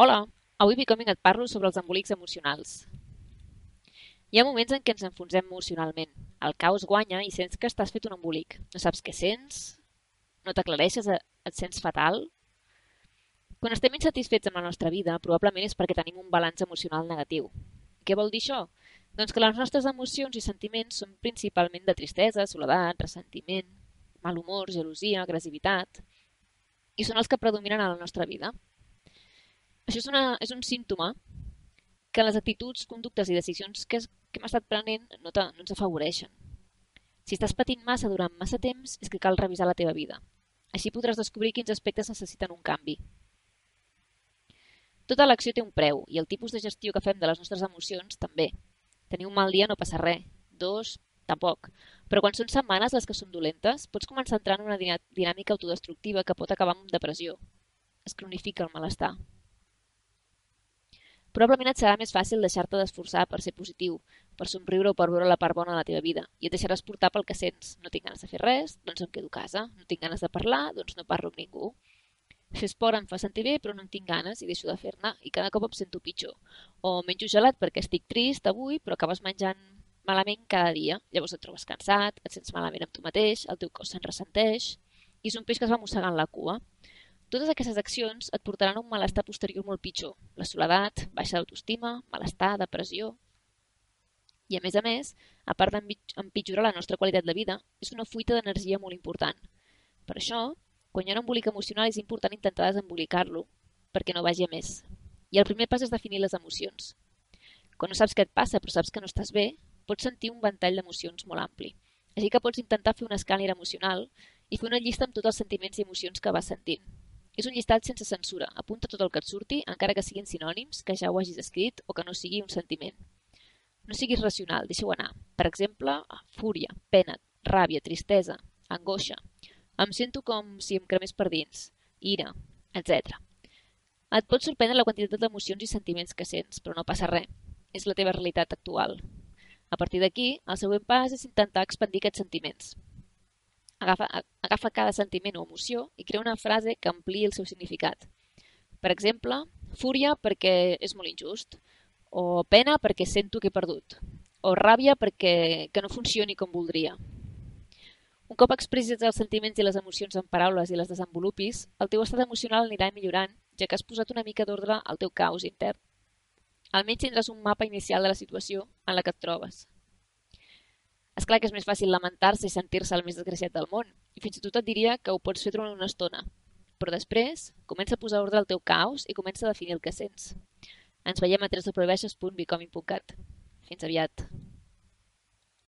Hola, avui Becoming et parlo sobre els embolics emocionals. Hi ha moments en què ens enfonsem emocionalment. El caos guanya i sents que estàs fet un embolic. No saps què sents, no t'aclareixes, eh, et sents fatal. Quan estem insatisfets amb la nostra vida, probablement és perquè tenim un balanç emocional negatiu. Què vol dir això? Doncs que les nostres emocions i sentiments són principalment de tristesa, soledat, ressentiment, mal humor, gelosia, agressivitat, i són els que predominen a la nostra vida. Això és, una, és un símptoma que les actituds, conductes i decisions que, que hem estat prenent no, te, no ens afavoreixen. Si estàs patint massa durant massa temps, és que cal revisar la teva vida. Així podràs descobrir quins aspectes necessiten un canvi. Tota l'acció té un preu i el tipus de gestió que fem de les nostres emocions també. Tenir un mal dia no passa res. Dos, tampoc. Però quan són setmanes les que són dolentes, pots començar a entrar en una dinàmica autodestructiva que pot acabar amb depressió. Es cronifica el malestar. Probablement et serà més fàcil deixar-te d'esforçar per ser positiu, per somriure o per veure la part bona de la teva vida, i et deixaràs portar pel que sents. No tinc ganes de fer res, doncs em quedo a casa. No tinc ganes de parlar, doncs no parlo amb ningú. Fer esport em fa sentir bé, però no en tinc ganes i deixo de fer-ne, i cada cop em sento pitjor. O menjo gelat perquè estic trist avui, però acabes menjant malament cada dia. Llavors et trobes cansat, et sents malament amb tu mateix, el teu cos se'n ressenteix, i és un peix que es va mossegant la cua. Totes aquestes accions et portaran a un malestar posterior molt pitjor. La soledat, baixa d'autoestima, malestar, depressió... I a més a més, a part d'empitjorar la nostra qualitat de vida, és una fuita d'energia molt important. Per això, quan hi ha un embolic emocional és important intentar desembolicar-lo perquè no vagi a més. I el primer pas és definir les emocions. Quan no saps què et passa però saps que no estàs bé, pots sentir un ventall d'emocions molt ampli. Així que pots intentar fer una escàner emocional i fer una llista amb tots els sentiments i emocions que vas sentint. És un llistat sense censura. Apunta tot el que et surti, encara que siguin sinònims, que ja ho hagis escrit o que no sigui un sentiment. No siguis racional, deixeu anar. Per exemple, fúria, pena, ràbia, tristesa, angoixa. Em sento com si em cremés per dins, ira, etc. Et pot sorprendre la quantitat d'emocions i sentiments que sents, però no passa res. És la teva realitat actual. A partir d'aquí, el següent pas és intentar expandir aquests sentiments. Agafa, agafa cada sentiment o emoció i crea una frase que ampliï el seu significat. Per exemple, fúria perquè és molt injust, o pena perquè sento que he perdut, o ràbia perquè que no funcioni com voldria. Un cop expressis els sentiments i les emocions en paraules i les desenvolupis, el teu estat emocional anirà millorant, ja que has posat una mica d'ordre al teu caos intern. Almenys tindràs un mapa inicial de la situació en la que et trobes. És clar que és més fàcil lamentar-se i sentir-se el més desgraciat del món, i fins i tot et diria que ho pots fer durant una estona. Però després, comença a posar ordre al teu caos i comença a definir el que sents. Ens veiem a www.becoming.cat. Fins aviat.